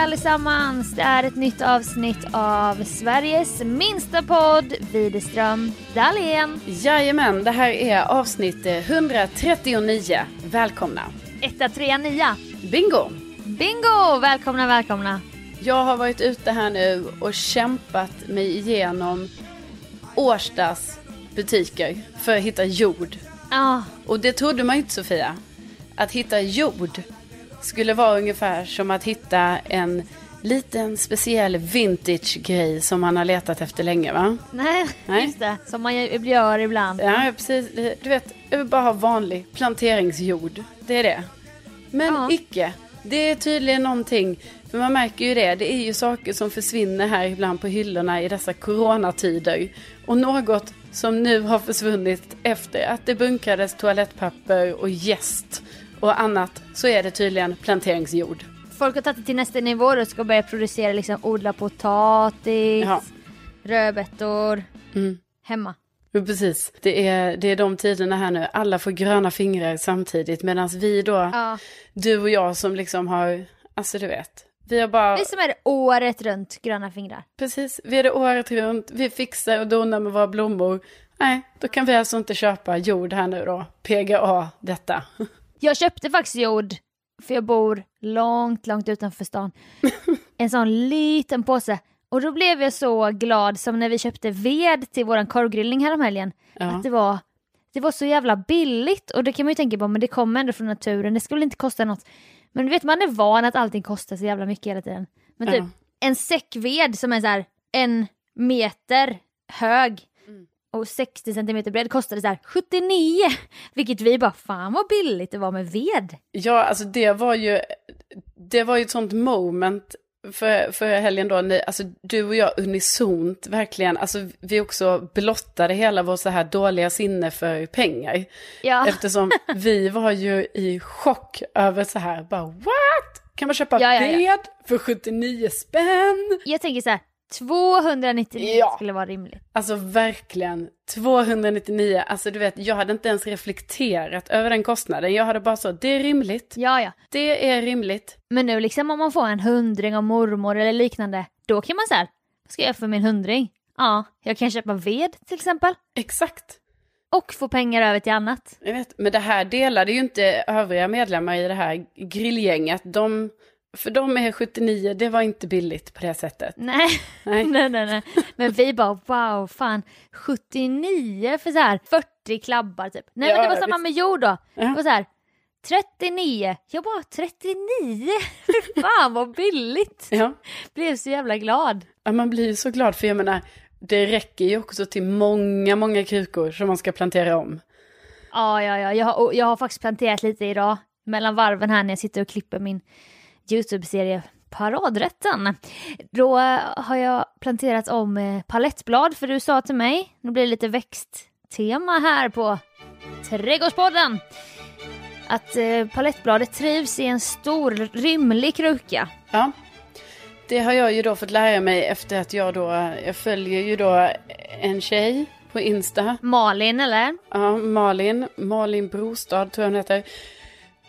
allesammans! Det är ett nytt avsnitt av Sveriges minsta podd, Widerström Dahlén. Jajamän, det här är avsnitt 139. Välkomna! Etta, trea, nia. Bingo! Bingo! Välkomna, välkomna. Jag har varit ute här nu och kämpat mig igenom Årstas butiker för att hitta jord. Ja, Och det trodde man ju inte Sofia. Att hitta jord skulle vara ungefär som att hitta en liten speciell vintage-grej som man har letat efter länge va? nej, Nej. just det. Som man gör ibland. Ja, precis. Du vet, jag vill bara ha vanlig planteringsjord. Det är det. Men Ja. icke. Det är tydligen någonting. För man märker ju det. Det är ju saker som försvinner här ibland på hyllorna i dessa coronatider. Och något som nu har försvunnit efter att det bunkrades toalettpapper och jäst och annat. Så är det tydligen planteringsjord. Folk har tagit det till nästa nivå och ska börja producera, liksom odla potatis, Ja. rödbetor, Mm. hemma. Precis. Det är, det är de tiderna här nu. Alla får gröna fingrar samtidigt. Medan vi då, Ja. du och jag som liksom har, alltså du vet. Vi har bara, är som är det året runt gröna fingrar. precis, vi är det året runt. Vi fixar och donar med våra blommor. Nej, då kan vi alltså inte köpa jord här nu då. PGA detta. Jag köpte faktiskt jord, för jag bor långt, långt utanför stan. En sån liten påse. Och då blev jag så glad som när vi köpte ved till våran korvgrillning häromhelgen. Ja. Att det var, det var så jävla billigt. Och det kan man ju tänka på, men det kommer ändå från naturen. Det skulle inte kosta något. Men du vet, man är van att allting kostar så jävla mycket hela tiden. Men typ Ja. en säck ved som är så här en meter hög. Och 60 centimeter bred kostade så här 79. Vilket vi bara, fan vad billigt det var med ved. Ja, alltså det var ju, det var ju ett sånt moment för, för helgen då, när, alltså du och jag unisont verkligen, alltså vi också blottade hela vår så här dåliga sinne för pengar. Ja, Eftersom vi var ju i chock över så här, bara what? Kan man köpa ja, ja. ved för 79 spänn? jag tänker så här, 299 Ja. skulle vara rimligt. Alltså verkligen, 299, alltså du vet, jag hade inte ens reflekterat över den kostnaden. Jag hade bara så, det är rimligt, Ja, ja. det är rimligt. Men nu liksom om man får en hundring av mormor eller liknande, då kan man här, vad ska jag göra för min hundring? Ja, jag kan köpa ved till exempel. Exakt. Och få pengar över till annat. Jag vet, men det här delade ju inte övriga medlemmar i det här grillgänget. De, för de är 79, det var inte billigt på det sättet. Nej. Nej. nej, nej, nej. Men vi bara wow, fan 79 för så här 40 klabbar typ. Nej Ja, men det var samma med jord då. Ja. Det var så här 39. Jag bara 39? Fy fan vad billigt. Ja. Blev så jävla glad. ja, man blir ju så glad för jag menar, det räcker ju också till många, många krukor som man ska plantera om. Ja, ja, ja. Jag har, jag har faktiskt planterat lite idag mellan varven här när jag sitter och klipper min YouTube-serie Paradrätten. Då har jag planterat om eh, palettblad för du sa till mig, nu blir det lite växttema här på Trädgårdspodden. Att eh, palettbladet trivs i en stor rymlig kruka. Ja. Det har jag ju då fått lära mig efter att jag då, jag följer ju då en tjej på Insta. Malin eller? Ja, Malin, Malin Brostad tror jag hon heter.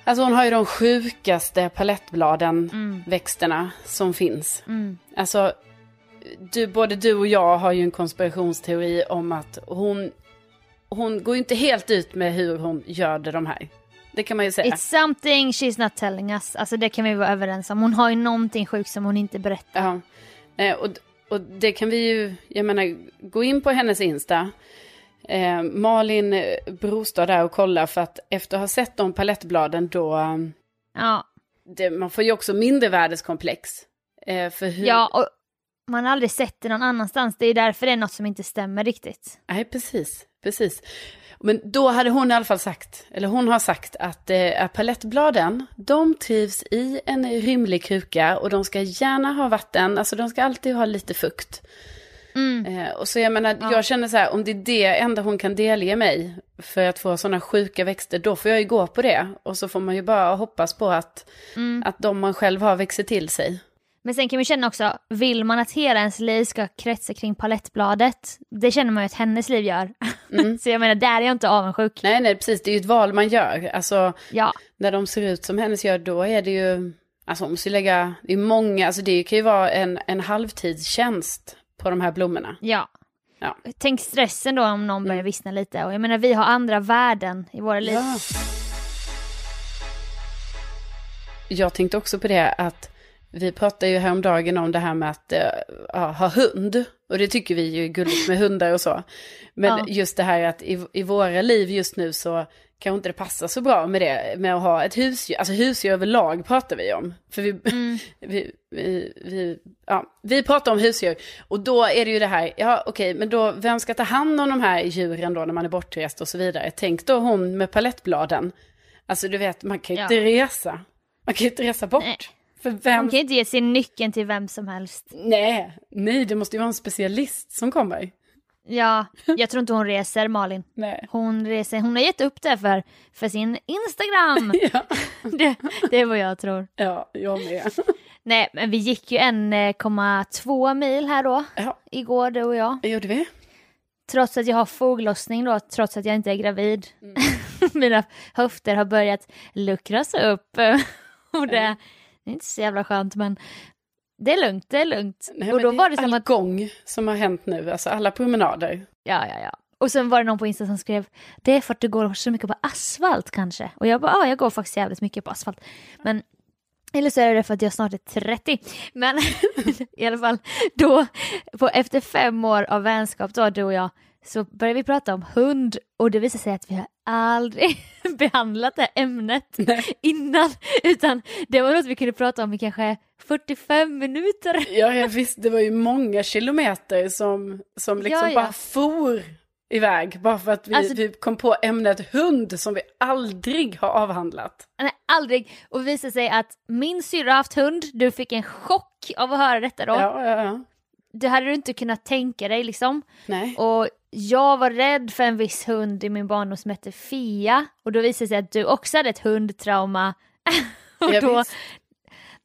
Alltså hon har ju de sjukaste palettbladen, Mm. växterna som finns. Mm. Alltså, du, både du och jag har ju en konspirationsteori om att hon, hon går ju inte helt ut med hur hon gör de här. Det kan man ju säga. It's something she's not telling us. Alltså det kan vi vara överens om. Hon har ju någonting sjukt som hon inte berättar. Ja. Eh, och, och det kan vi ju, jag menar, gå in på hennes Insta. Eh, Malin eh, Brostad där och kolla för att efter att ha sett de palettbladen då, eh, Ja, det, man får ju också mindervärdeskomplex. Eh, för hur, Ja, och man har aldrig sett det någon annanstans. Det är därför det är något som inte stämmer riktigt. Nej, precis, precis. Men då hade hon i alla fall sagt, eller hon har sagt att eh, palettbladen, de trivs i en rymlig kruka och de ska gärna ha vatten, alltså de ska alltid ha lite fukt. Mm. Eh, och så jag menar, Ja. jag känner så här, om det är det enda hon kan delge mig för att få sådana sjuka växter, då får jag ju gå på det. Och så får man ju bara hoppas på att, Mm. att de man själv har växer till sig. Men sen kan man känna också, vill man att hela ens liv ska kretsa kring palettbladet, det känner man ju att hennes liv gör. Mm. så jag menar, där är jag inte avundsjuk. Nej, nej, precis, det är ju ett val man gör. Alltså, Ja, när de ser ut som hennes gör, då är det ju, Alltså hon måste ju lägga, det är många, alltså det kan ju vara en, en halvtidstjänst på de här blommorna. Ja. Ja. Tänk stressen då om någon börjar Mm. vissna lite. Och jag menar vi har andra värden i våra liv. Ja. Jag tänkte också på det att vi pratade ju häromdagen om det här med att ja, ha hund. Och det tycker vi ju är gulligt med hundar och så. Men Ja. just det här att i, i våra liv just nu så kanske inte det passar så bra med det. Med att ha ett husdjur. Alltså husdjur överlag pratar vi om. För vi, Mm. vi, vi, vi, ja, vi pratar om husdjur. Och då är det ju det här, ja okej, men då vem ska ta hand om de här djuren då när man är bortrest och så vidare. Tänk då hon med palettbladen. Alltså du vet, man kan ju Ja. inte resa. Man kan ju inte resa bort. Nej. För Hon vem? kan ju inte ge sin nyckeln till vem som helst. Nej, nej, det måste ju vara en specialist som kommer. Ja, jag tror inte hon reser Malin. Nej. Hon reser, hon har gett upp det för, för sin Instagram. Ja, det, det är vad jag tror. ja, jag med. Nej, men vi gick ju 1,2 mil här då, Ja, igår du och jag. gjorde vi. Trots att jag har foglossning då, trots att jag inte är gravid. Mm. Mina höfter har börjat luckras upp. och det. Det är inte så jävla skönt men det är lugnt, det är lugnt. Nej, och då var det som all att, gång som har hänt nu, alltså alla promenader. ja ja ja. Och sen var det någon på Insta som skrev, det är för att du går så mycket på asfalt kanske. Och jag bara, ja jag går faktiskt jävligt mycket på asfalt. Men eller så är det för att jag snart är 30. Men i alla fall, då, på, efter fem år av vänskap då, du och jag, så började vi prata om hund och det visade sig att vi har aldrig behandlat det här ämnet Nej. innan, utan det var något vi kunde prata om i kanske 45 minuter. Ja, jag visste, det var ju många kilometer som, som liksom Ja, ja. bara for iväg. Bara för att vi, Alltså- vi kom på ämnet hund som vi aldrig har avhandlat. Nej, aldrig. Och det visade sig att min syrra har haft hund, du fick en chock av att höra detta då. Ja, ja, ja. Det hade du inte kunnat tänka dig liksom. Nej. Och jag var rädd för en viss hund i min barndom som hette Fia. Och då visade det sig att du också hade ett hundtrauma. och Ja, då, visst.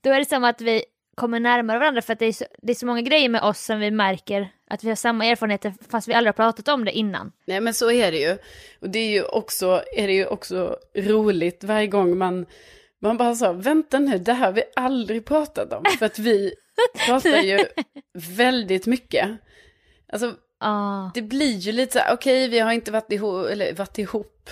då är det som att vi kommer närmare varandra för att det är, så, det är så många grejer med oss som vi märker att vi har samma erfarenheter fast vi aldrig har pratat om det innan. Nej men så är det ju. Och det är ju också, är det ju också roligt varje gång man, man bara sa, vänta nu, det här har vi aldrig pratat om. För att vi pratar ju väldigt mycket. Alltså Ah. det blir ju lite så här, okej vi har inte varit ihop, eller varit ihop.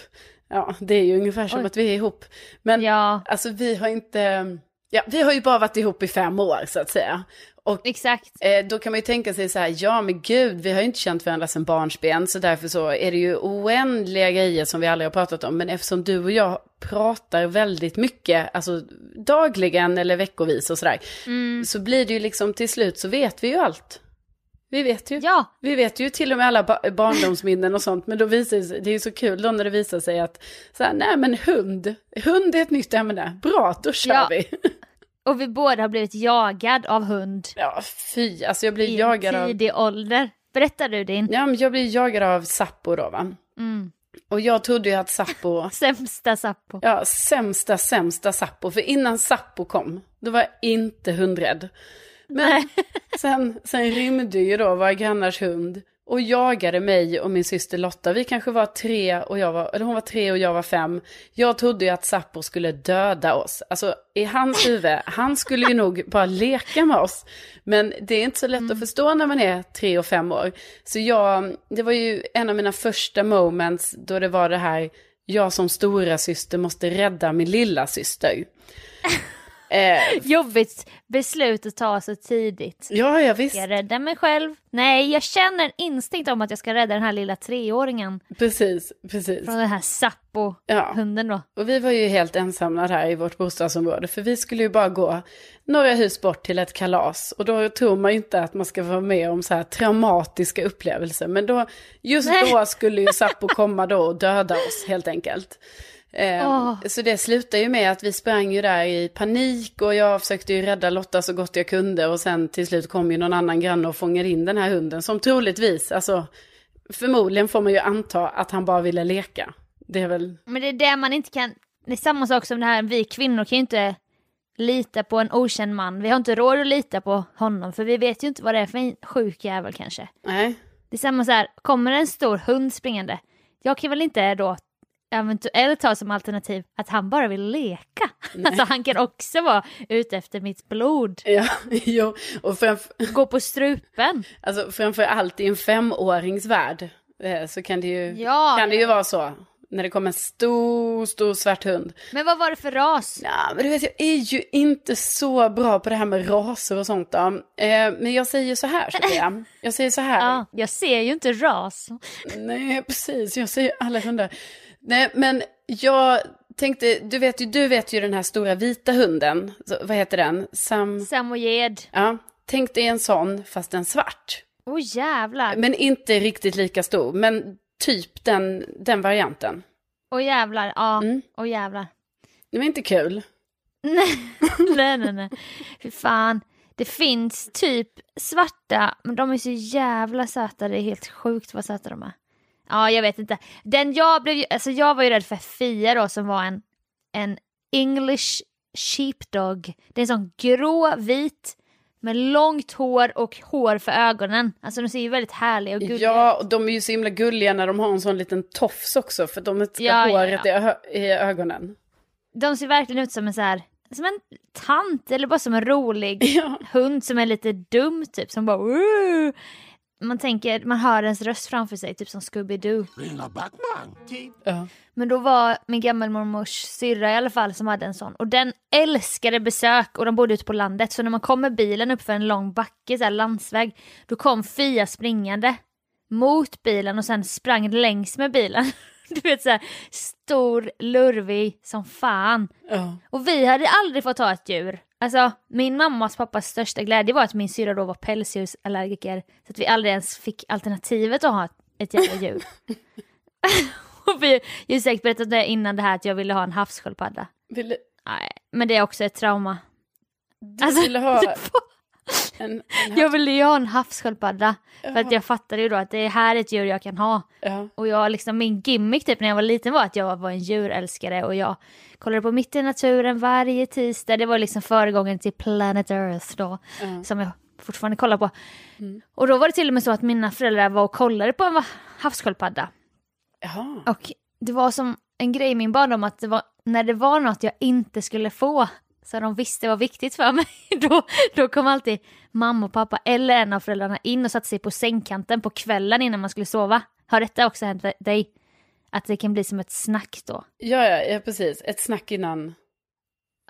Ja, det är ju ungefär som Oj. att vi är ihop. Men Ja, alltså vi har inte, ja vi har ju bara varit ihop i fem år så att säga. Och exakt. Eh, då kan man ju tänka sig så här, ja men gud, vi har ju inte känt varandra sedan barnsben, så därför så är det ju oändliga grejer som vi aldrig har pratat om. Men eftersom du och jag pratar väldigt mycket, alltså dagligen eller veckovis och sådär, Mm. så blir det ju liksom till slut så vet vi ju allt. Vi vet ju. Ja, Vi vet ju till och med alla ba- barndomsminnen och sånt, men då visar det sig, det är ju så kul då när det visar sig att, så här, nej men hund, hund är ett nytt ämne, bra, då kör Ja. vi. och vi båda har blivit jagad av hund Ja, fy, alltså jag blir i jagad av... tidig ålder. Berättar du din? Ja, men jag blir jagad av Sappo då va. Mm. Och jag trodde ju att Sappo, Sämsta Sappo. ja sämsta, sämsta Sappo. För innan Sappo kom, då var jag inte hundrädd. Men sen, sen rymde ju då våra grannars hund och jagade mig och min syster Lotta. Vi kanske var tre och jag var, eller hon var tre och jag var fem. Jag trodde ju att Sappo skulle döda oss. Alltså i hans huvud, han skulle ju nog bara leka med oss. Men det är inte så lätt att förstå när man är tre och fem år. Så jag, det var ju en av mina första moments då det var det här, jag som stora syster måste rädda min lilla syster. Eh, Jobbigt beslut att ta så tidigt. ja, ja visst. Jag rädda mig själv? Nej, jag känner en instinkt om att jag ska rädda den här lilla treåringen Precis, precis. från den här Sappo-hunden Ja, då. och vi var ju helt ensamma där i vårt bostadsområde. För vi skulle ju bara gå några hus bort till ett kalas. Och då tror man ju inte att man ska vara med om så här traumatiska upplevelser. Men då, just Nej. då skulle ju Sappo komma då och döda oss helt enkelt. Åh. Så det slutade ju med att vi sprang ju där i panik och jag försökte ju rädda Lotta så gott jag kunde. Och sen till slut kom ju någon annan granne och fångade in den här hunden som troligtvis, alltså förmodligen får man ju anta att han bara ville leka. Det är väl Men det är det man inte kan... Det är samma sak som det här, vi kvinnor kan ju inte lita på en okänd man. Vi har inte råd att lita på honom för vi vet ju inte vad det är för en sjuk jävel kanske. Nej, Det är samma så här, kommer en stor hund springande, jag kan väl inte då eventuellt ha som alternativ att han bara vill leka. Alltså han kan också vara ute efter mitt blod. Ja, jo, och framför, Gå på strupen. alltså framför allt i en femårings värld eh, så kan det ju, Ja, kan det ju vara så. När det kommer en stor, stor svart hund. Men vad var det för ras? Ja, men du vet, jag är ju inte så bra på det här med raser och sånt då. Eh, men jag säger så här, Sofia. Jag säger så här. Ja, jag ser ju inte ras. Nej, precis. Jag säger alla hundar. Nej, men jag tänkte, du vet ju, du vet ju den här stora vita hunden. Så, vad heter den? Sam... Samoyed. Ja, tänk dig en sån, fast en svart. Åh oh, jävlar. Men inte riktigt lika stor, men typ den, den varianten. Åh oh, jävlar. Ja, åh Mm. oh, jävlar. Det var inte kul. Nej, nej, nej, nej. Fy fan. Det finns typ svarta, men de är så jävla söta. Det är helt sjukt vad söta de är. Ja, jag vet inte. Den jag blev ju, alltså jag var ju rädd för Fia då som var en, en English sheepdog. Det är en sån grå, vit med långt hår och hår för ögonen. Alltså de ser ju väldigt härliga och gulliga Ja, och de är ju så himla gulliga när de har en sån liten tofs också, för de ska Ja, ja, håret I, ö- i ögonen. De ser verkligen ut som en så här, som en tant eller bara som en rolig Ja. hund som är lite dum typ som bara Woo! Man tänker, man hör ens röst framför sig typ som Scooby-Doo. Ja. Men då var min gammelmormors syrra i alla fall som hade en sån och den älskade besök och de bodde ute på landet så när man kom med bilen upp för en lång backe, så här landsväg, då kom Fia springande mot bilen och sen sprang längs med bilen. Du vet så här, stor, lurvig som fan. Ja. Och vi hade aldrig fått ha ett djur. Alltså min mammas pappas största glädje var att min syrra då var pälsdjursallergiker. Så att vi aldrig ens fick alternativet att ha ett, jävla djur. och vi, jag har säkert berättat det innan det här att jag ville ha en havssköldpadda. Ville, Nej, men det är också ett trauma. du Alltså, ville ha en, en Jag ville ju ha en havssköldpadda. För att jag fattade ju då att det är här ett djur jag kan ha. Ja. Och jag liksom, min gimmick typ när jag var liten var att jag var en djurälskare och jag kollade på Mitt i naturen varje tisdag. Det var liksom föregången till Planet Earth då, Ja. som jag fortfarande kollar på. Mm. Och då var det till och med så att mina föräldrar var och kollade på en havssköldpadda. Och det var som en grej i min barndom att det var, när det var något jag inte skulle få, så de visste var viktigt för mig, då, då kom alltid mamma och pappa eller en av föräldrarna in och satte sig på sängkanten på kvällen innan man skulle sova. Har detta också hänt dig? Att det kan bli som ett snack då, Ja, ja, ja, precis. Ett snack innan.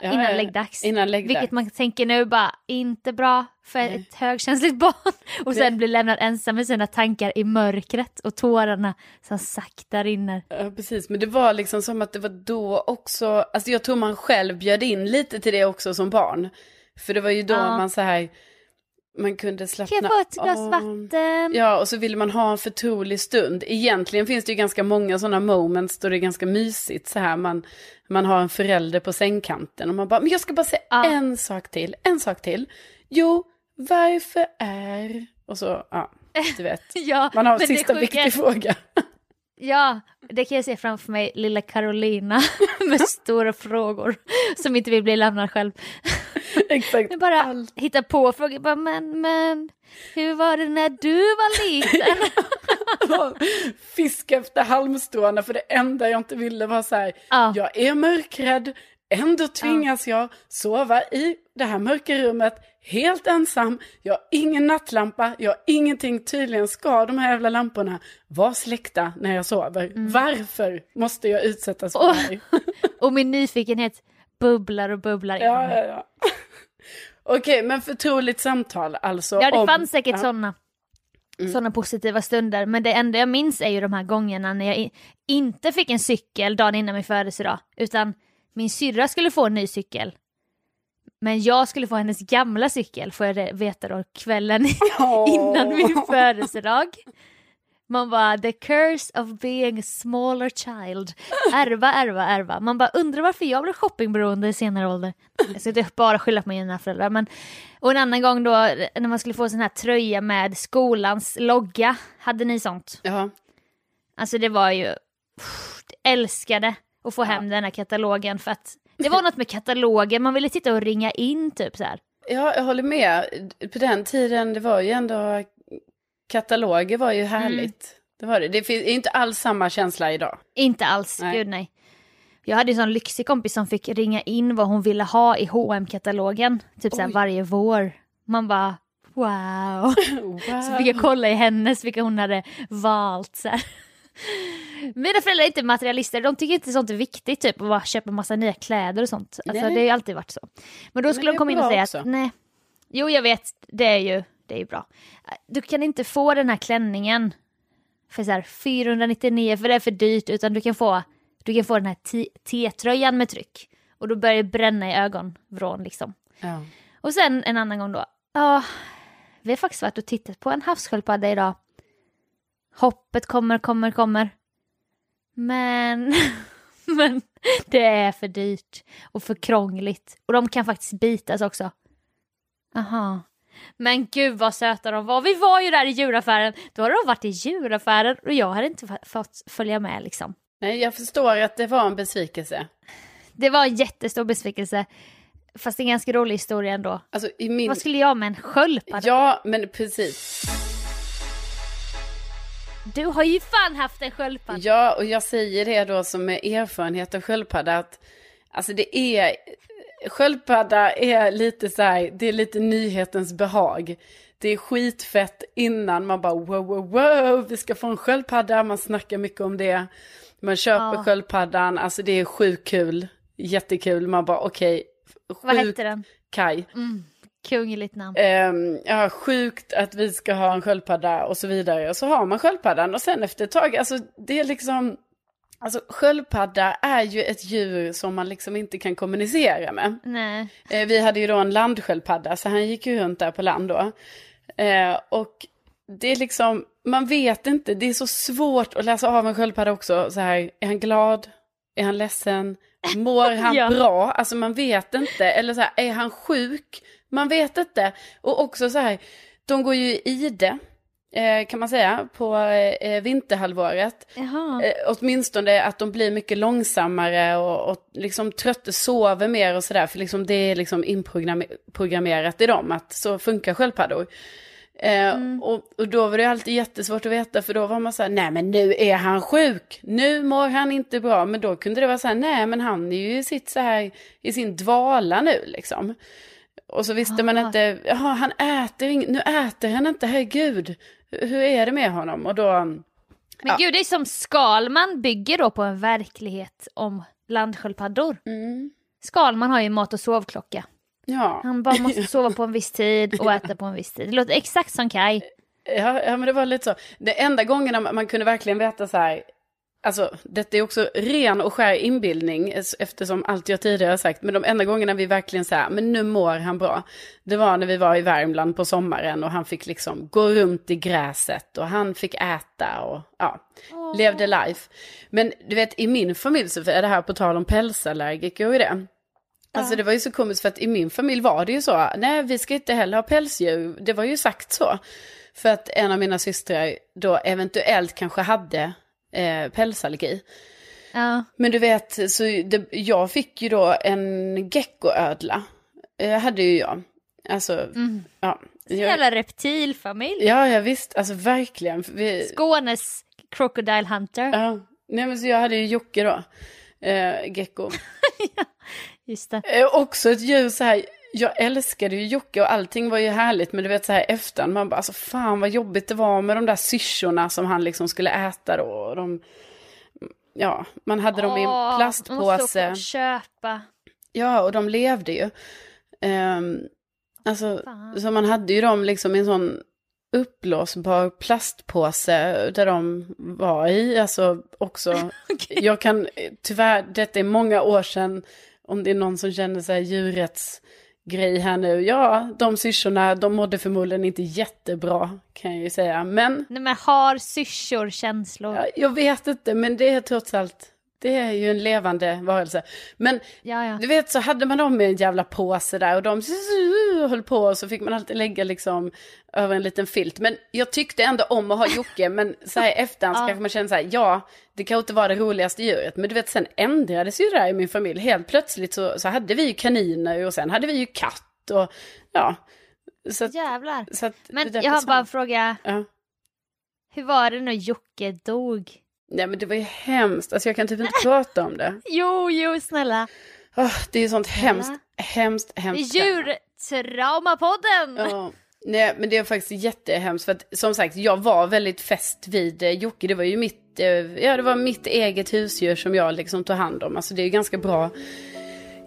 Ja, innan ja, läggdags. Innan läggdags. Vilket man tänker nu bara, inte bra för Nej. ett högkänsligt barn. Och sen blir lämnad ensam med sina tankar i mörkret och tårarna som sakta rinner. Ja, precis. Men det var liksom som att det var då också, alltså jag tror man själv bjöd in lite till det också som barn. För det var ju då Ja. man så här, man kunde slappna Kan jag få ett glas av. vatten? Ja, och så ville man ha en förtrolig stund. Egentligen finns det ju ganska många sådana moments då det är ganska mysigt så här. Man, man har en förälder på sängkanten och man bara, men jag ska bara säga Ja. en sak till, en sak till. Jo, varför är... Och så, ja, du vet. Ja, Man har en sista viktig fråga. Ja, det kan jag se framför mig, lilla Carolina med stora frågor som inte vill bli lämnad själv. Exakt. Jag bara Allt. hittar på frågor, bara, men, men, hur var det när du var liten? Fiska efter halmstråna för det enda jag inte ville var så här, Ja. jag är mörkrädd, ändå tvingas jag sova i det här mörka rummet helt ensam, jag har ingen nattlampa, jag har ingenting, tydligen ska de här jävla lamporna vara släckta när jag sover. Varför måste jag utsättas för Och- det? Och min nyfikenhet bubblar och bubblar Ja, ja, ja. Okej, men förtroligt samtal alltså. Ja, det om- fanns säkert ja. sådana såna positiva stunder. Men det enda jag minns är ju de här gångerna när jag inte fick en cykel dagen innan min födelsedag. Utan min syrra skulle få en ny cykel. Men jag skulle få hennes gamla cykel, får jag veta då, kvällen innan min födelsedag. Man bara, the curse of being a smaller child. Ärva, ärva, ärva. Man bara undrar varför jag blev shoppingberoende i senare ålder. Jag ska inte bara skylla på mina föräldrar. Men... Och en annan gång då när man skulle få sån här tröja med skolans logga. Hade ni sånt? Ja, Alltså det var ju, pff, älskade att få hem den här katalogen för att det var något med katalogen, man ville sitta och ringa in typ så här. Ja, jag håller med. På den tiden, det var ju ändå... Kataloger var ju härligt. Det det var det. Det är inte alls samma känsla idag. Inte alls, Nej. gud nej. Jag hade en sån lyxig kompis som fick ringa in vad hon ville ha i hm katalogen typ såhär varje vår. Man bara wow. Wow. Så fick jag kolla i hennes vilka hon hade valt. Så här. Mina föräldrar är inte materialister, de tycker inte sånt är viktigt typ att bara köpa massa nya kläder och sånt. Alltså, Nej. det har ju alltid varit så. Men då skulle det de komma in och säga också. att nej, jo jag vet, det är ju, det är ju bra. Du kan inte få den här klänningen för så här 499 för det är för dyrt utan du kan få, du kan få den här T-tröjan med tryck. Och då börjar det bränna i ögonvrån liksom. Ja. Och sen en annan gång då. Ja, vi har faktiskt varit och tittat på en havssköldpadda idag. Hoppet kommer, kommer, kommer. Men, men det är för dyrt och för krångligt. Och de kan faktiskt bitas också. Aha. Men gud vad söta de var. Vi var ju där i djuraffären. Då hade de varit i djuraffären och jag hade inte fått följa med liksom. Nej, jag förstår att det var en besvikelse. Det var en jättestor besvikelse. Fast en ganska rolig historia ändå. Alltså i min... Vad skulle jag med en sköldpadda? Ja, men precis. Du har ju fan haft en sköldpadda. Ja, och jag säger det då som med erfarenhet av sköldpadda att alltså det är sköldpadda är lite så här, det är lite nyhetens behag. Det är skitfett innan man bara wow, wow, wow, vi ska få en sköldpadda, man snackar mycket om det. Man köper Ja. sköldpaddan, alltså det är sjukt kul, jättekul, man bara okej, Vad sjukt hette den? Kaj. Mm, kungligt namn. Ehm, ja, sjukt att vi ska ha en sköldpadda och så vidare. Och så har man sköldpaddan och sen efter ett tag, alltså det är liksom, alltså sköldpadda är ju ett djur som man liksom inte kan kommunicera med. Nej. Eh, vi hade ju då en landsköldpadda, så han gick ju runt där på land då. Eh, och det är liksom, man vet inte, det är så svårt att läsa av en sköldpadda också. Så här, är han glad? Är han ledsen? Mår han Ja. bra? Alltså man vet inte. Eller så här, är han sjuk? Man vet inte. Och också så här, de går ju i ide, eh, kan man säga, på eh, vinterhalvåret. Jaha. Eh, åtminstone att de blir mycket långsammare och, och liksom trötta, sover mer och sådär. För liksom det är liksom inprogrammerat i dem att så funkar sköldpaddor. Eh, och, och då var det alltid jättesvårt att veta för då var man så här, nej men nu är han sjuk, nu mår han inte bra. Men då kunde det vara så här, nej men han är ju i sitt så här, i sin dvala nu liksom. Och så visste man Ah. inte, jaha han äter inget, nu äter han inte, herregud. Hur är det med honom? Och då, Men ja. gud, det är som Skalman bygger då på en verklighet om landsköldpaddor. mm, Skalman har ju mat och sovklocka. ja. Han bara måste sova på en viss tid och äta på en viss tid. Det låter exakt som Kai. Ja, ja, men det var lite så. Det enda gången man, man kunde verkligen veta så här, alltså detta är också ren och skär inbildning eftersom allt jag tidigare har sagt, men de enda gångerna vi verkligen så här, men nu mår han bra, det var när vi var i Värmland på sommaren och han fick liksom gå runt i gräset och han fick äta och ja, levde life. Men du vet, i min familj så är det här på tal om pälsallergiker och det. Alltså det var ju så komiskt för att i min familj var det ju så, nej vi ska inte heller ha pälsdjur, det var ju sagt så. För att en av mina systrar då eventuellt kanske hade eh, pälsallergi. Ja. Men du vet, så det, jag fick ju då en geckoödla. Eh, hade ju jag. Alltså, ja. Jag, Jävla reptilfamilj. ja, ja visst, alltså verkligen. Vi, Skånes Crocodile Hunter. ja. Nej men så jag hade ju Jocke då, eh, gecko. Just det. Eh, också ett djur så här, jag älskade ju Jocke och allting var ju härligt. Men du vet så här efterhand, man bara alltså fan vad jobbigt det var med de där syrsorna som han liksom skulle äta då. Och de, ja, man hade dem i Åh, en måste plastpåse. och köpa. Ja, och de levde ju. Ehm, alltså, Fan. så man hade ju dem liksom i en sån uppblåsbar plastpåse där de var i. Alltså också, jag kan tyvärr, detta är många år sedan, om det är någon som känner sig djurrättsgrej här nu. Ja, de syrsorna, de mådde förmodligen inte jättebra kan jag ju säga. Men Nej men har syrsor känslor? ja, jag vet inte, men det är trots allt, det är ju en levande varelse. Men Ja, ja. du vet så hade man dem i en jävla påse där och de höll på och så fick man alltid lägga liksom över en liten filt. Men jag tyckte ändå om att ha Jocke men så här efterhand Ja. kanske man känner så här, ja det kanske inte var det roligaste djuret. Men du vet sen ändrades ju det där i min familj. Helt plötsligt så, så hade vi ju kaniner och sen hade vi ju katt och ja. Så att, Jävlar. så att Men jag har bara en fråga. Ja. Hur var det när Jocke dog? Nej men det var ju hemskt, alltså jag kan typ inte prata om det. Jo, jo, snälla. Oh, det är ju sånt hemskt, hemskt, hemskt. Djurtraumapodden! Ja. Nej men det är faktiskt jättehemskt för att som sagt jag var väldigt fäst vid eh, Jocke. Det var ju mitt, eh, ja det var mitt eget husdjur som jag liksom tog hand om. Alltså det är ju ganska bra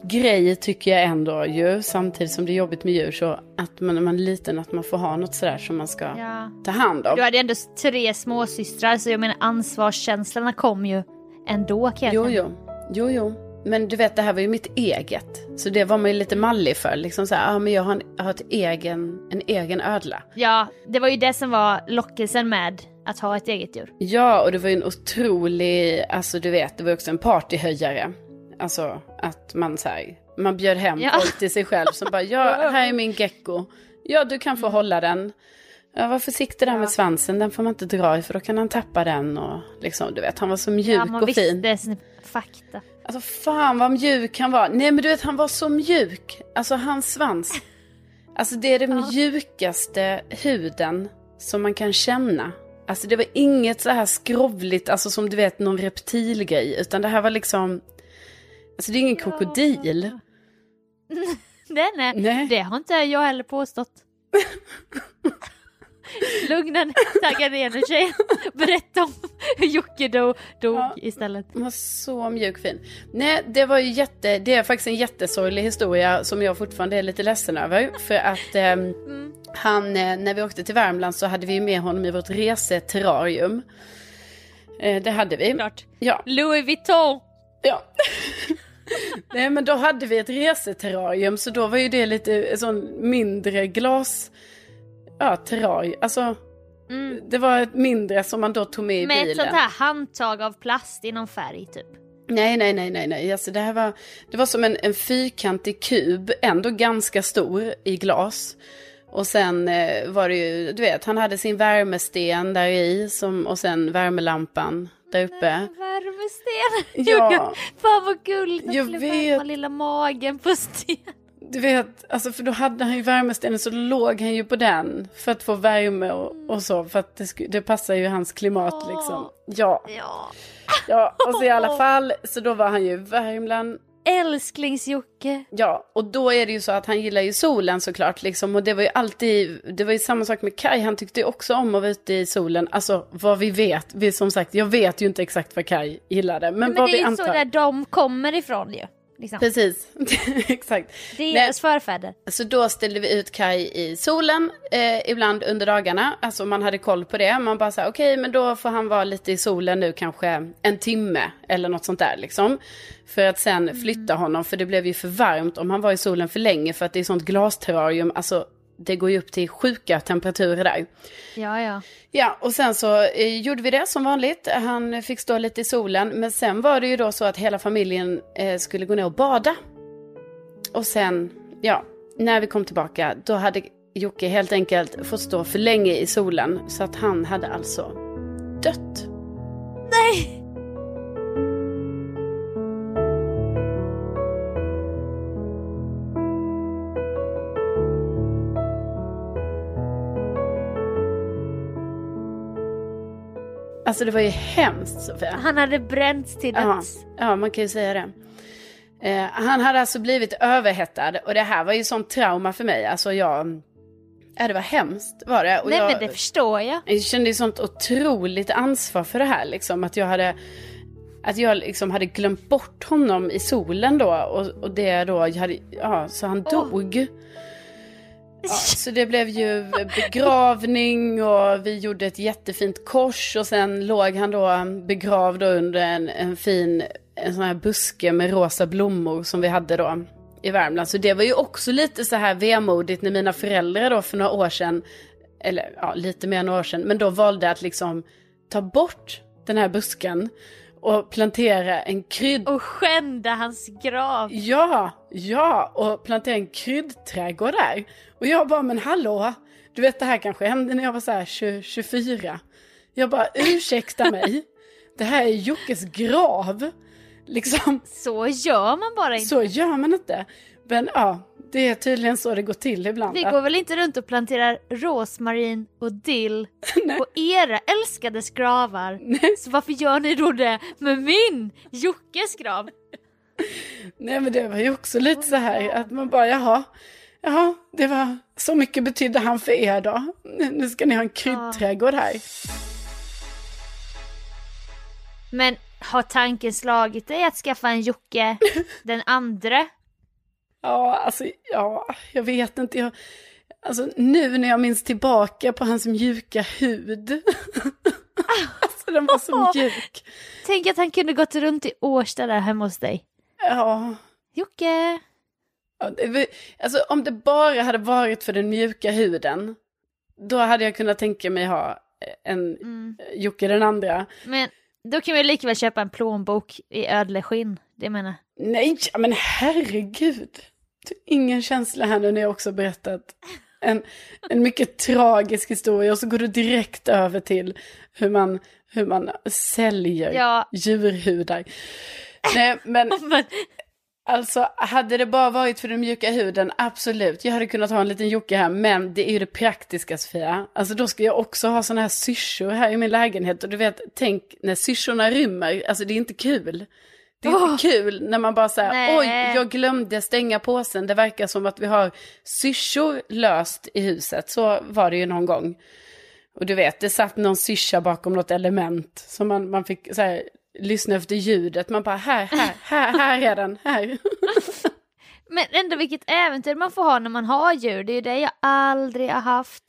grej tycker jag ändå ju. Samtidigt som det är jobbigt med djur så att man när man är liten att man får ha något sådär som man ska Ja. ta hand om. Du hade ändå tre småsystrar så jag menar ansvarskänslorna kom ju ändå kan jag Jo, jo. Jo, jo. Men du vet, det här var ju mitt eget. Så det var man ju lite mallig för. Liksom så här, ah, men jag har, en, jag har ett egen, en egen ödla. Ja, det var ju det som var lockelsen med att ha ett eget djur. Ja, och det var ju en otrolig, alltså du vet, det var också en partyhöjare. Alltså att man så här, man bjöd hem Ja. folk till sig själv som bara, ja, här är min gecko. Ja, du kan få hålla den. Ja, var försiktig där med svansen, den får man inte dra i för då kan han tappa den och liksom, du vet, han var så mjuk ja, man och visste fin. sin fakta. Alltså fan vad mjuk han var. Nej men du vet han var så mjuk. Alltså hans svans. Alltså det är den mjukaste huden som man kan känna. Alltså det var inget så här skrovligt, alltså som du vet någon reptilgrej. Utan det här var liksom, alltså det är ingen krokodil. Nej, nej, Nej. det har inte jag heller påstått. Lugna ner, tagga ner nu tjejen. Berätta om hur Jocke dog, dog Ja. istället. Han var så mjuk fin. Nej, det var ju jätte, det är faktiskt en jättesorglig historia som jag fortfarande är lite ledsen över. För att ehm, han, eh, när vi åkte till Värmland så hade vi med honom i vårt reseterrarium. Eh, det hade vi. Klart. Ja, Louis Vuitton. ja. Nej men då hade vi ett reseterrarium så då var ju det lite sån mindre glas, ja terrarium, alltså Mm. det var ett mindre som man då tog med i Med bilen. ett sånt här handtag av plast i någon färg typ. Nej, nej, nej, nej, nej. Alltså, det här var, det var som en, en fyrkantig kub, ändå ganska stor i glas. Och sen eh, var det ju, du vet, han hade sin värmesten där i som, och sen värmelampan där uppe. Värmesten. Ja. Fan vad gulligt att Jag skulle vet. värma lilla magen på sten. Du vet, alltså för då hade han ju värmestenen så låg han ju på den för att få värme och, och så. För att det, det passar ju hans klimat Åh. liksom. Ja, Ja. ja, och så i alla fall, så då var han ju i Värmland Älsklings-Jocke. Ja, och då är det ju så att han gillar ju solen såklart liksom. Och det var ju alltid, det var ju samma sak med Kai, han tyckte ju också om att vara ute i solen. Alltså vad vi vet, vi som sagt, jag vet ju inte exakt vad Kai gillade. Men, Men, vad det vi är ju så där de kommer ifrån ju. Liksom. Precis, exakt. Deras förfäder. Så då ställde vi ut Kai i solen, eh, ibland under dagarna. Alltså man hade koll på det. Man bara sa okej men då får han vara lite i solen nu kanske en timme eller något sånt där liksom. För att sen flytta honom, för det blev ju för varmt om han var i solen för länge. För att det är sånt glasterrarium, alltså det går ju upp till sjuka temperaturer där. Ja, ja. Ja, och sen så eh, gjorde vi det som vanligt. Han fick stå lite i solen. Men sen var det ju då så att hela familjen eh, skulle gå ner och bada. Och sen, ja, när vi kom tillbaka, då hade Jocke helt enkelt fått stå för länge i solen. Så att han hade alltså dött. Nej! Alltså det var ju hemskt Sofia. Han hade bränts till Ja, döds. ja, man kan ju säga det. Eh, han hade alltså blivit överhettad och det här var ju sånt trauma för mig. Alltså jag, ja det var hemskt var det. Och Nej jag, men det förstår jag. jag kände ju sånt otroligt ansvar för det här liksom. Att jag hade, att jag liksom hade glömt bort honom i solen då. Och, och det då, hade, ja så han dog. Ja, så det blev ju begravning och vi gjorde ett jättefint kors och sen låg han då begravd under en, en fin en sån här buske med rosa blommor som vi hade då i Värmland. Så det var ju också lite så här vemodigt när mina föräldrar då för några år sedan, eller ja lite mer än några år sedan, men då valde att liksom ta bort den här busken och plantera en krydd Och skända hans grav. Ja, ja, och plantera en kryddträdgård där. Och jag bara, men hallå, du vet det här kanske hände när jag var så här 20, 24. Jag bara, ursäkta mig, det här är Jockes grav. Liksom, Så gör man bara inte. så gör man inte. Men ja, Det är tydligen så det går till ibland. Vi går väl inte runt och planterar rosmarin och dill på era älskades gravar? Så varför gör ni då det med min Jockes grav? Nej men det var ju också lite så här att man bara jaha, jaha, det var så mycket betydde han för er då. Nu ska ni ha en kryddträdgård här. Men har tanken slagit dig att skaffa en Jocke den andra? Ja, alltså ja, jag vet inte. Jag, alltså nu när jag minns tillbaka på hans mjuka hud. alltså den var så mjuk. Tänk att han kunde gått runt i Årsta där hemma hos dig. Ja. Jocke! Ja, det Alltså om det bara hade varit för den mjuka huden, då hade jag kunnat tänka mig ha en Mm. Jocke den andra. Men då kan vi lika väl köpa en plånbok i ödleskinn. Det menar Nej, men herregud. Ingen känsla här nu när jag också berättat en, en mycket tragisk historia och så går du direkt över till hur man, hur man säljer Ja. djurhudar. Nej, men Men, Alltså, hade det bara varit för den mjuka huden, absolut. Jag hade kunnat ha en liten Jocke här, men det är ju det praktiska, Sofia. Alltså, då ska jag också ha sådana här syrsor här i min lägenhet. Och du vet, tänk när syrsorna rymmer, alltså det är inte kul. Det är inte kul när man bara säger, oj, jag glömde stänga påsen. Det verkar som att vi har syrsor löst i huset. Så var det ju någon gång. Och du vet, det satt någon syrsa bakom något element. Så man, man fick så här, lyssna efter ljudet. Man bara, här, här, här, här är den, här. men ändå vilket äventyr man får ha när man har djur. Det är ju det jag aldrig har haft.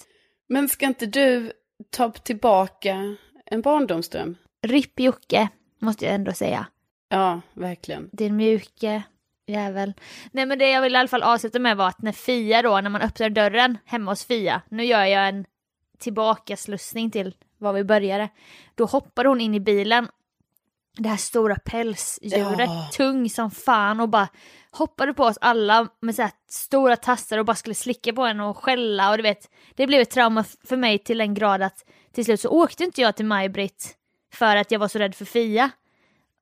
Men ska inte du ta tillbaka en barndomsdröm? Ripp Jocke, måste jag ändå säga. Ja, verkligen. Din mjuke jävel. Nej men det jag vill i alla fall avsluta med var att när Fia då, när man öppnar dörren hemma hos Fia, nu gör jag en tillbakaslussning till var vi började. Då hoppar hon in i bilen, det här stora pälsdjuret, Ja. tung som fan och bara hoppade på oss alla med så stora tassar och bara skulle slicka på en och skälla och du vet, det blev ett trauma för mig till en grad att till slut så åkte inte jag till Maj-Britt för att jag var så rädd för Fia.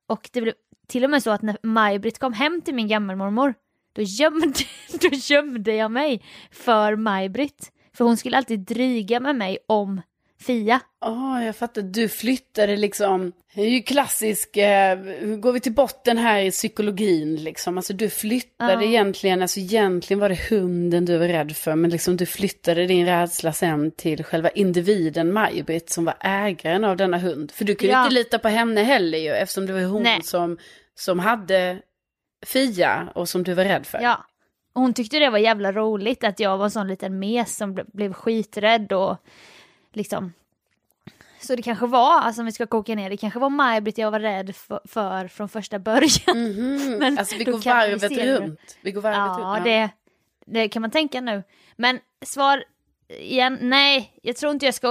Och det blev till och med så att när Maj-Britt kom hem till min gammelmormor, då gömde, då gömde jag mig för Maj-Britt. För hon skulle alltid dryga med mig om Fia. Ja, jag fattar. Du flyttade liksom. Det är ju klassisk, eh, går vi till botten här i psykologin liksom. Alltså du flyttade Ja. egentligen, alltså egentligen var det hunden du var rädd för. Men liksom du flyttade din rädsla sen till själva individen Maj-Britt som var ägaren av denna hund. För du kunde Ja. inte lita på henne heller ju, eftersom det var hon Nej. som, som hade Fia och som du var rädd för. Ja. Hon tyckte det var jävla roligt att jag var en sån liten mes som ble- blev skiträdd och liksom så det kanske var, alltså om vi ska koka ner det, kanske var Maj-Britt jag var rädd för, för från första början. Mhm. Men alltså vi går varvet du. runt. Vi går varvet Ja, runt. det, det kan man tänka nu. Men svar igen, nej, jag tror inte jag ska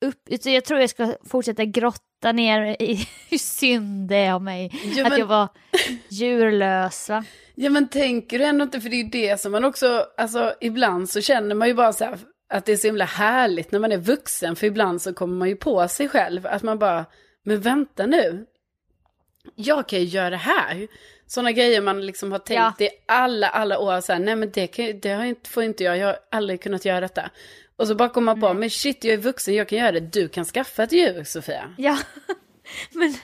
upp, utan jag tror jag ska fortsätta grotta ner i hur synd det är av mig. Ja, att men- jag var djurlös va? Ja men tänker du ändå inte, för det är ju det som man också, alltså ibland så känner man ju bara så här att det är så himla härligt när man är vuxen, för ibland så kommer man ju på sig själv att man bara, men vänta nu, jag kan ju göra det här. Sådana grejer man liksom har tänkt Ja. i alla, alla år, så här, nej men det, kan, det har inte, får inte jag, jag har aldrig kunnat göra detta. Och så bara kommer man på, men shit jag är vuxen, jag kan göra det, du kan skaffa ett djur Sofia. Ja, men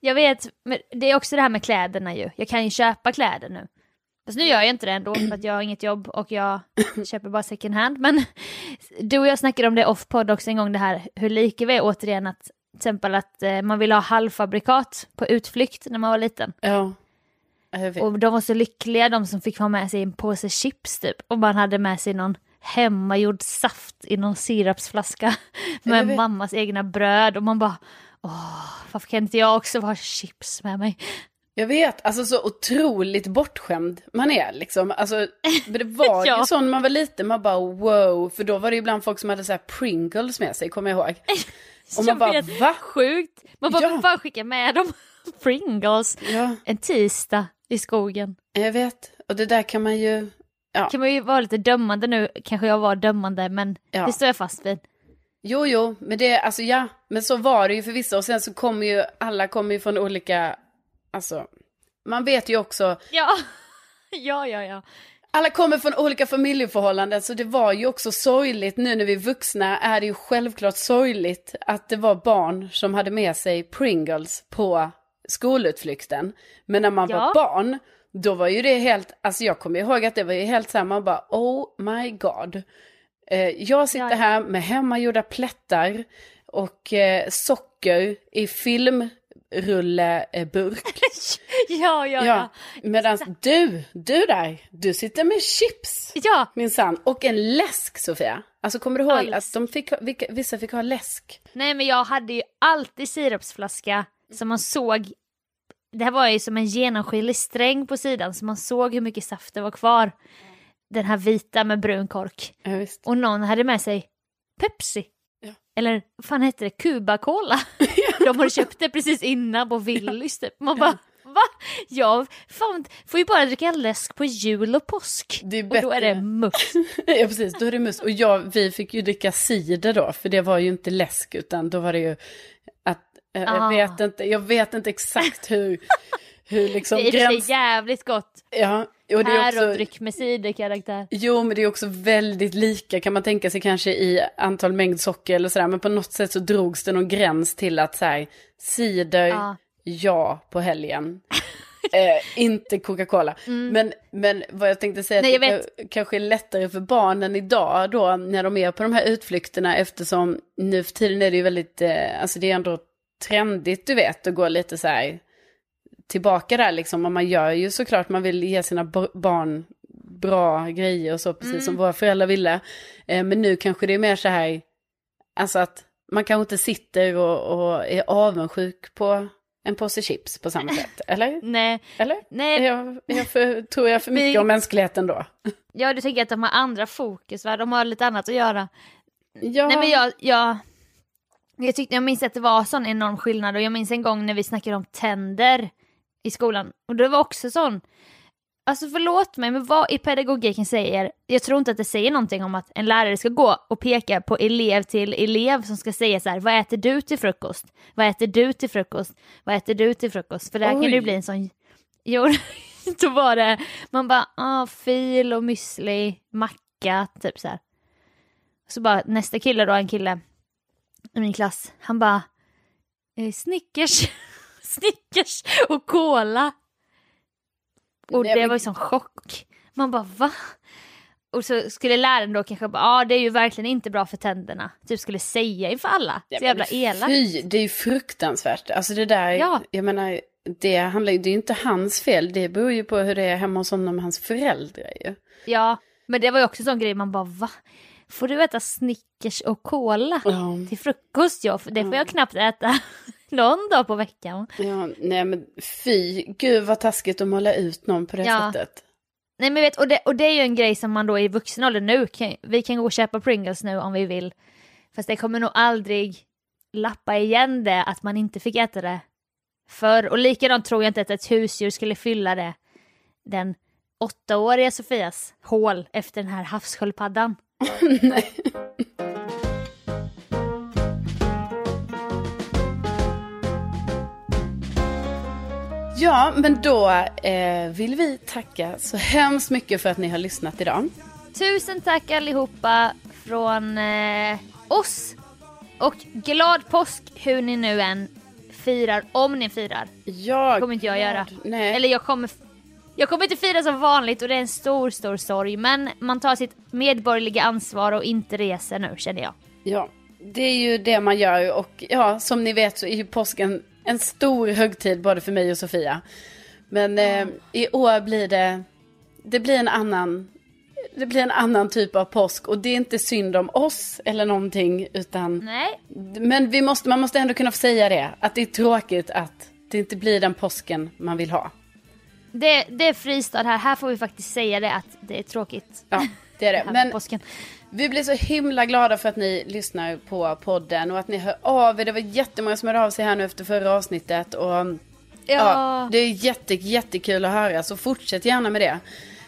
jag vet, men det är också det här med kläderna ju. Jag kan ju köpa kläder nu. Fast nu gör jag inte det ändå för att jag har inget jobb och jag köper bara second hand. Men du och jag snackade om det off-podd också en gång det här hur lika vi är återigen att till exempel att eh, man vill ha halvfabrikat på utflykt när man var liten. Ja. Och de var så lyckliga de som fick ha med sig en påse chips typ. Och man hade med sig någon hemmagjord saft i någon sirapsflaska med mammas egna bröd. Och man bara, åh, varför kan inte jag också ha chips med mig? Jag vet, alltså så otroligt bortskämd man är liksom. Alltså, det var Ja. ju så när man var liten, man bara wow. För då var det ibland folk som hade så här Pringles med sig, kommer jag ihåg. Och man bara, vet, va? Sjukt! Man bara, Ja. bara skicka med dem Pringles Ja, en tisdag i skogen. jag vet. Och det där kan man ju, ja. Kan man ju vara lite dömande nu, kanske jag var dömande men Ja. det står jag fast vid. Jo, jo, men det, alltså ja, men så var det ju för vissa. Och sen så kommer ju, alla kommer ju från olika, alltså, man vet ju också, Ja, ja, ja, ja. alla kommer från olika familjeförhållanden så det var ju också sorgligt nu när vi är vuxna är det ju självklart sorgligt att det var barn som hade med sig Pringles på skolutflykten. Men när man Ja. var barn då var ju det helt, alltså jag kommer ihåg att det var ju helt samma, man bara oh my god. Eh, jag sitter här med hemmagjorda plättar och eh, socker i filmrulleburk. ja, ja, ja. Ja, medan du, du där, du sitter med chips. Ja, Minsann. Och en läsk Sofia. Alltså kommer du ihåg Alls. att de fick, vissa fick ha läsk? nej men jag hade ju alltid sirapsflaska som man såg. Det här var ju som en genomskinlig sträng på sidan så man såg hur mycket saft det var kvar. Den här vita med brun kork. Ja. Och någon hade med sig Pepsi. Ja. Eller vad fan hette det? Cuba Cola. De hade köpt det precis innan på Willys typ. Man bara va? Jag fan, får ju bara dricka läsk på jul och påsk. Och då är det muff. ja precis, då är det mus. Och jag, vi fick ju dricka cider då, för det var ju inte läsk utan då var det ju att, eh, jag, Ah. vet inte, jag vet inte exakt hur, hur liksom Det är gräns... jävligt gott. Ja, och det är också... Pärondryck med ciderkaraktär. Jo, men det är också väldigt lika kan man tänka sig kanske i antal mängd socker eller sådär. Men på något sätt så drogs det någon gräns till att så här, cider, Ja. ja på helgen. eh, inte Coca-Cola. Men, men vad jag tänkte säga, Mm. Nej, att det ka- kanske är lättare för barnen idag då när de är på de här utflykterna eftersom nu för tiden är det ju väldigt, eh, alltså det är ändå trendigt du vet att gå lite så här tillbaka där liksom. Och man gör ju såklart, man vill ge sina barn bra grejer och så, precis som våra föräldrar ville. Eh, men nu kanske det är mer så här, alltså att man kanske inte sitter och, och är avundsjuk på en påse chips på samma sätt, eller? Nej, Eller? Nej, jag, jag för, tror jag för mycket om mänskligheten då? ja du tänker att de har andra fokus va? De har lite annat att göra. Ja, Nej men jag, jag, jag tyckte, jag minns att det var sån enorm skillnad och jag minns en gång när vi snackade om tänder i skolan och det var också sån, alltså förlåt mig men vad i pedagogiken säger, jag tror inte att det säger någonting om att en lärare ska gå och peka på elev till elev som ska säga så här, vad äter du till frukost? Vad äter du till frukost? Vad äter du till frukost? För där kan det ju Oj. bli en sån, jo, då var det, man bara, ah, fil och müsli, macka, typ så här. Så bara nästa kille då, en kille i min klass, han bara eh, Snickers, Snickers och cola. Och det var ju sån chock. Man bara va? Och så skulle läraren då kanske bara, ja ah, det är ju verkligen inte bra för tänderna. Typ skulle säga inför alla. Så jävla elakt. Fy, det är ju fruktansvärt. Alltså det där, Ja. jag menar, det, handlar, det är ju inte hans fel. Det beror ju på hur det är hemma hos honom och hans föräldrar ju. Ja, men det var ju också en sån grej man bara va? Får du äta Snickers och cola Ja. till frukost? Ja, för det får jag knappt äta någon dag på veckan. Ja, nej men fy, gud vad taskigt att måla ut någon på det Ja. sättet. Nej men vet, och det, och det är ju en grej som man då i vuxen ålder nu, kan, vi kan gå och köpa Pringles nu om vi vill. Fast det kommer nog aldrig lappa igen det att man inte fick äta det förr. Och likadant tror jag inte att ett husdjur skulle fylla det, den åttaåriga Sofias hål efter den här havssköldpaddan. Nej. Ja, men då eh, vill vi tacka så hemskt mycket för att ni har lyssnat idag. Tusen tack allihopa från eh, oss. Och glad påsk hur ni nu än firar, om ni firar. Ja, Det kommer inte jag göra. Nej. Eller jag kommer, jag kommer inte fira som vanligt och det är en stor, stor sorg. Men man tar sitt medborgerliga ansvar och inte reser nu känner jag. Ja, det är ju det man gör och ja, som ni vet så är ju påsken en stor högtid både för mig och Sofia. Men eh, i år blir det, det blir en annan, det blir en annan typ av påsk och det är inte synd om oss eller någonting utan, Nej, men vi måste, man måste ändå kunna få säga det, att det är tråkigt att det inte blir den påsken man vill ha. Det, det är fristad här. Här får vi faktiskt säga det att det är tråkigt. Ja, det är det. Men påsken. Vi blir så himla glada för att ni lyssnar på podden och att ni hör av er. Det var jättemånga som hörde av sig här nu efter förra avsnittet. Och, ja. Ja. det är jätte, jättekul att höra, så fortsätt gärna med det.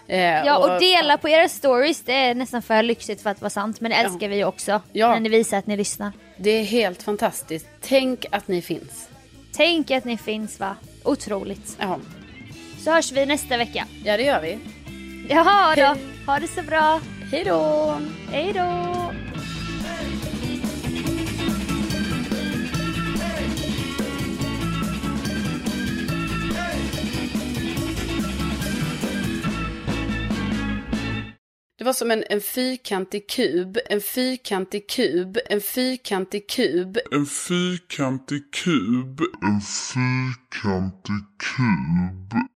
Eh, Ja och dela på era stories, det är nästan för lyxigt för att vara sant. Men det älskar vi ju också. Ja. När ni visar att ni lyssnar. Det är helt fantastiskt. Tänk att ni finns. Tänk att ni finns va. Otroligt. Ja, Så hörs vi nästa vecka. ja det gör vi. Jaha då, ha det så bra. Hej då! Hej då! Det var som en, en fyrkantig kub, en fyrkantig kub, en fyrkantig kub. En fyrkantig kub. En fyrkantig kub.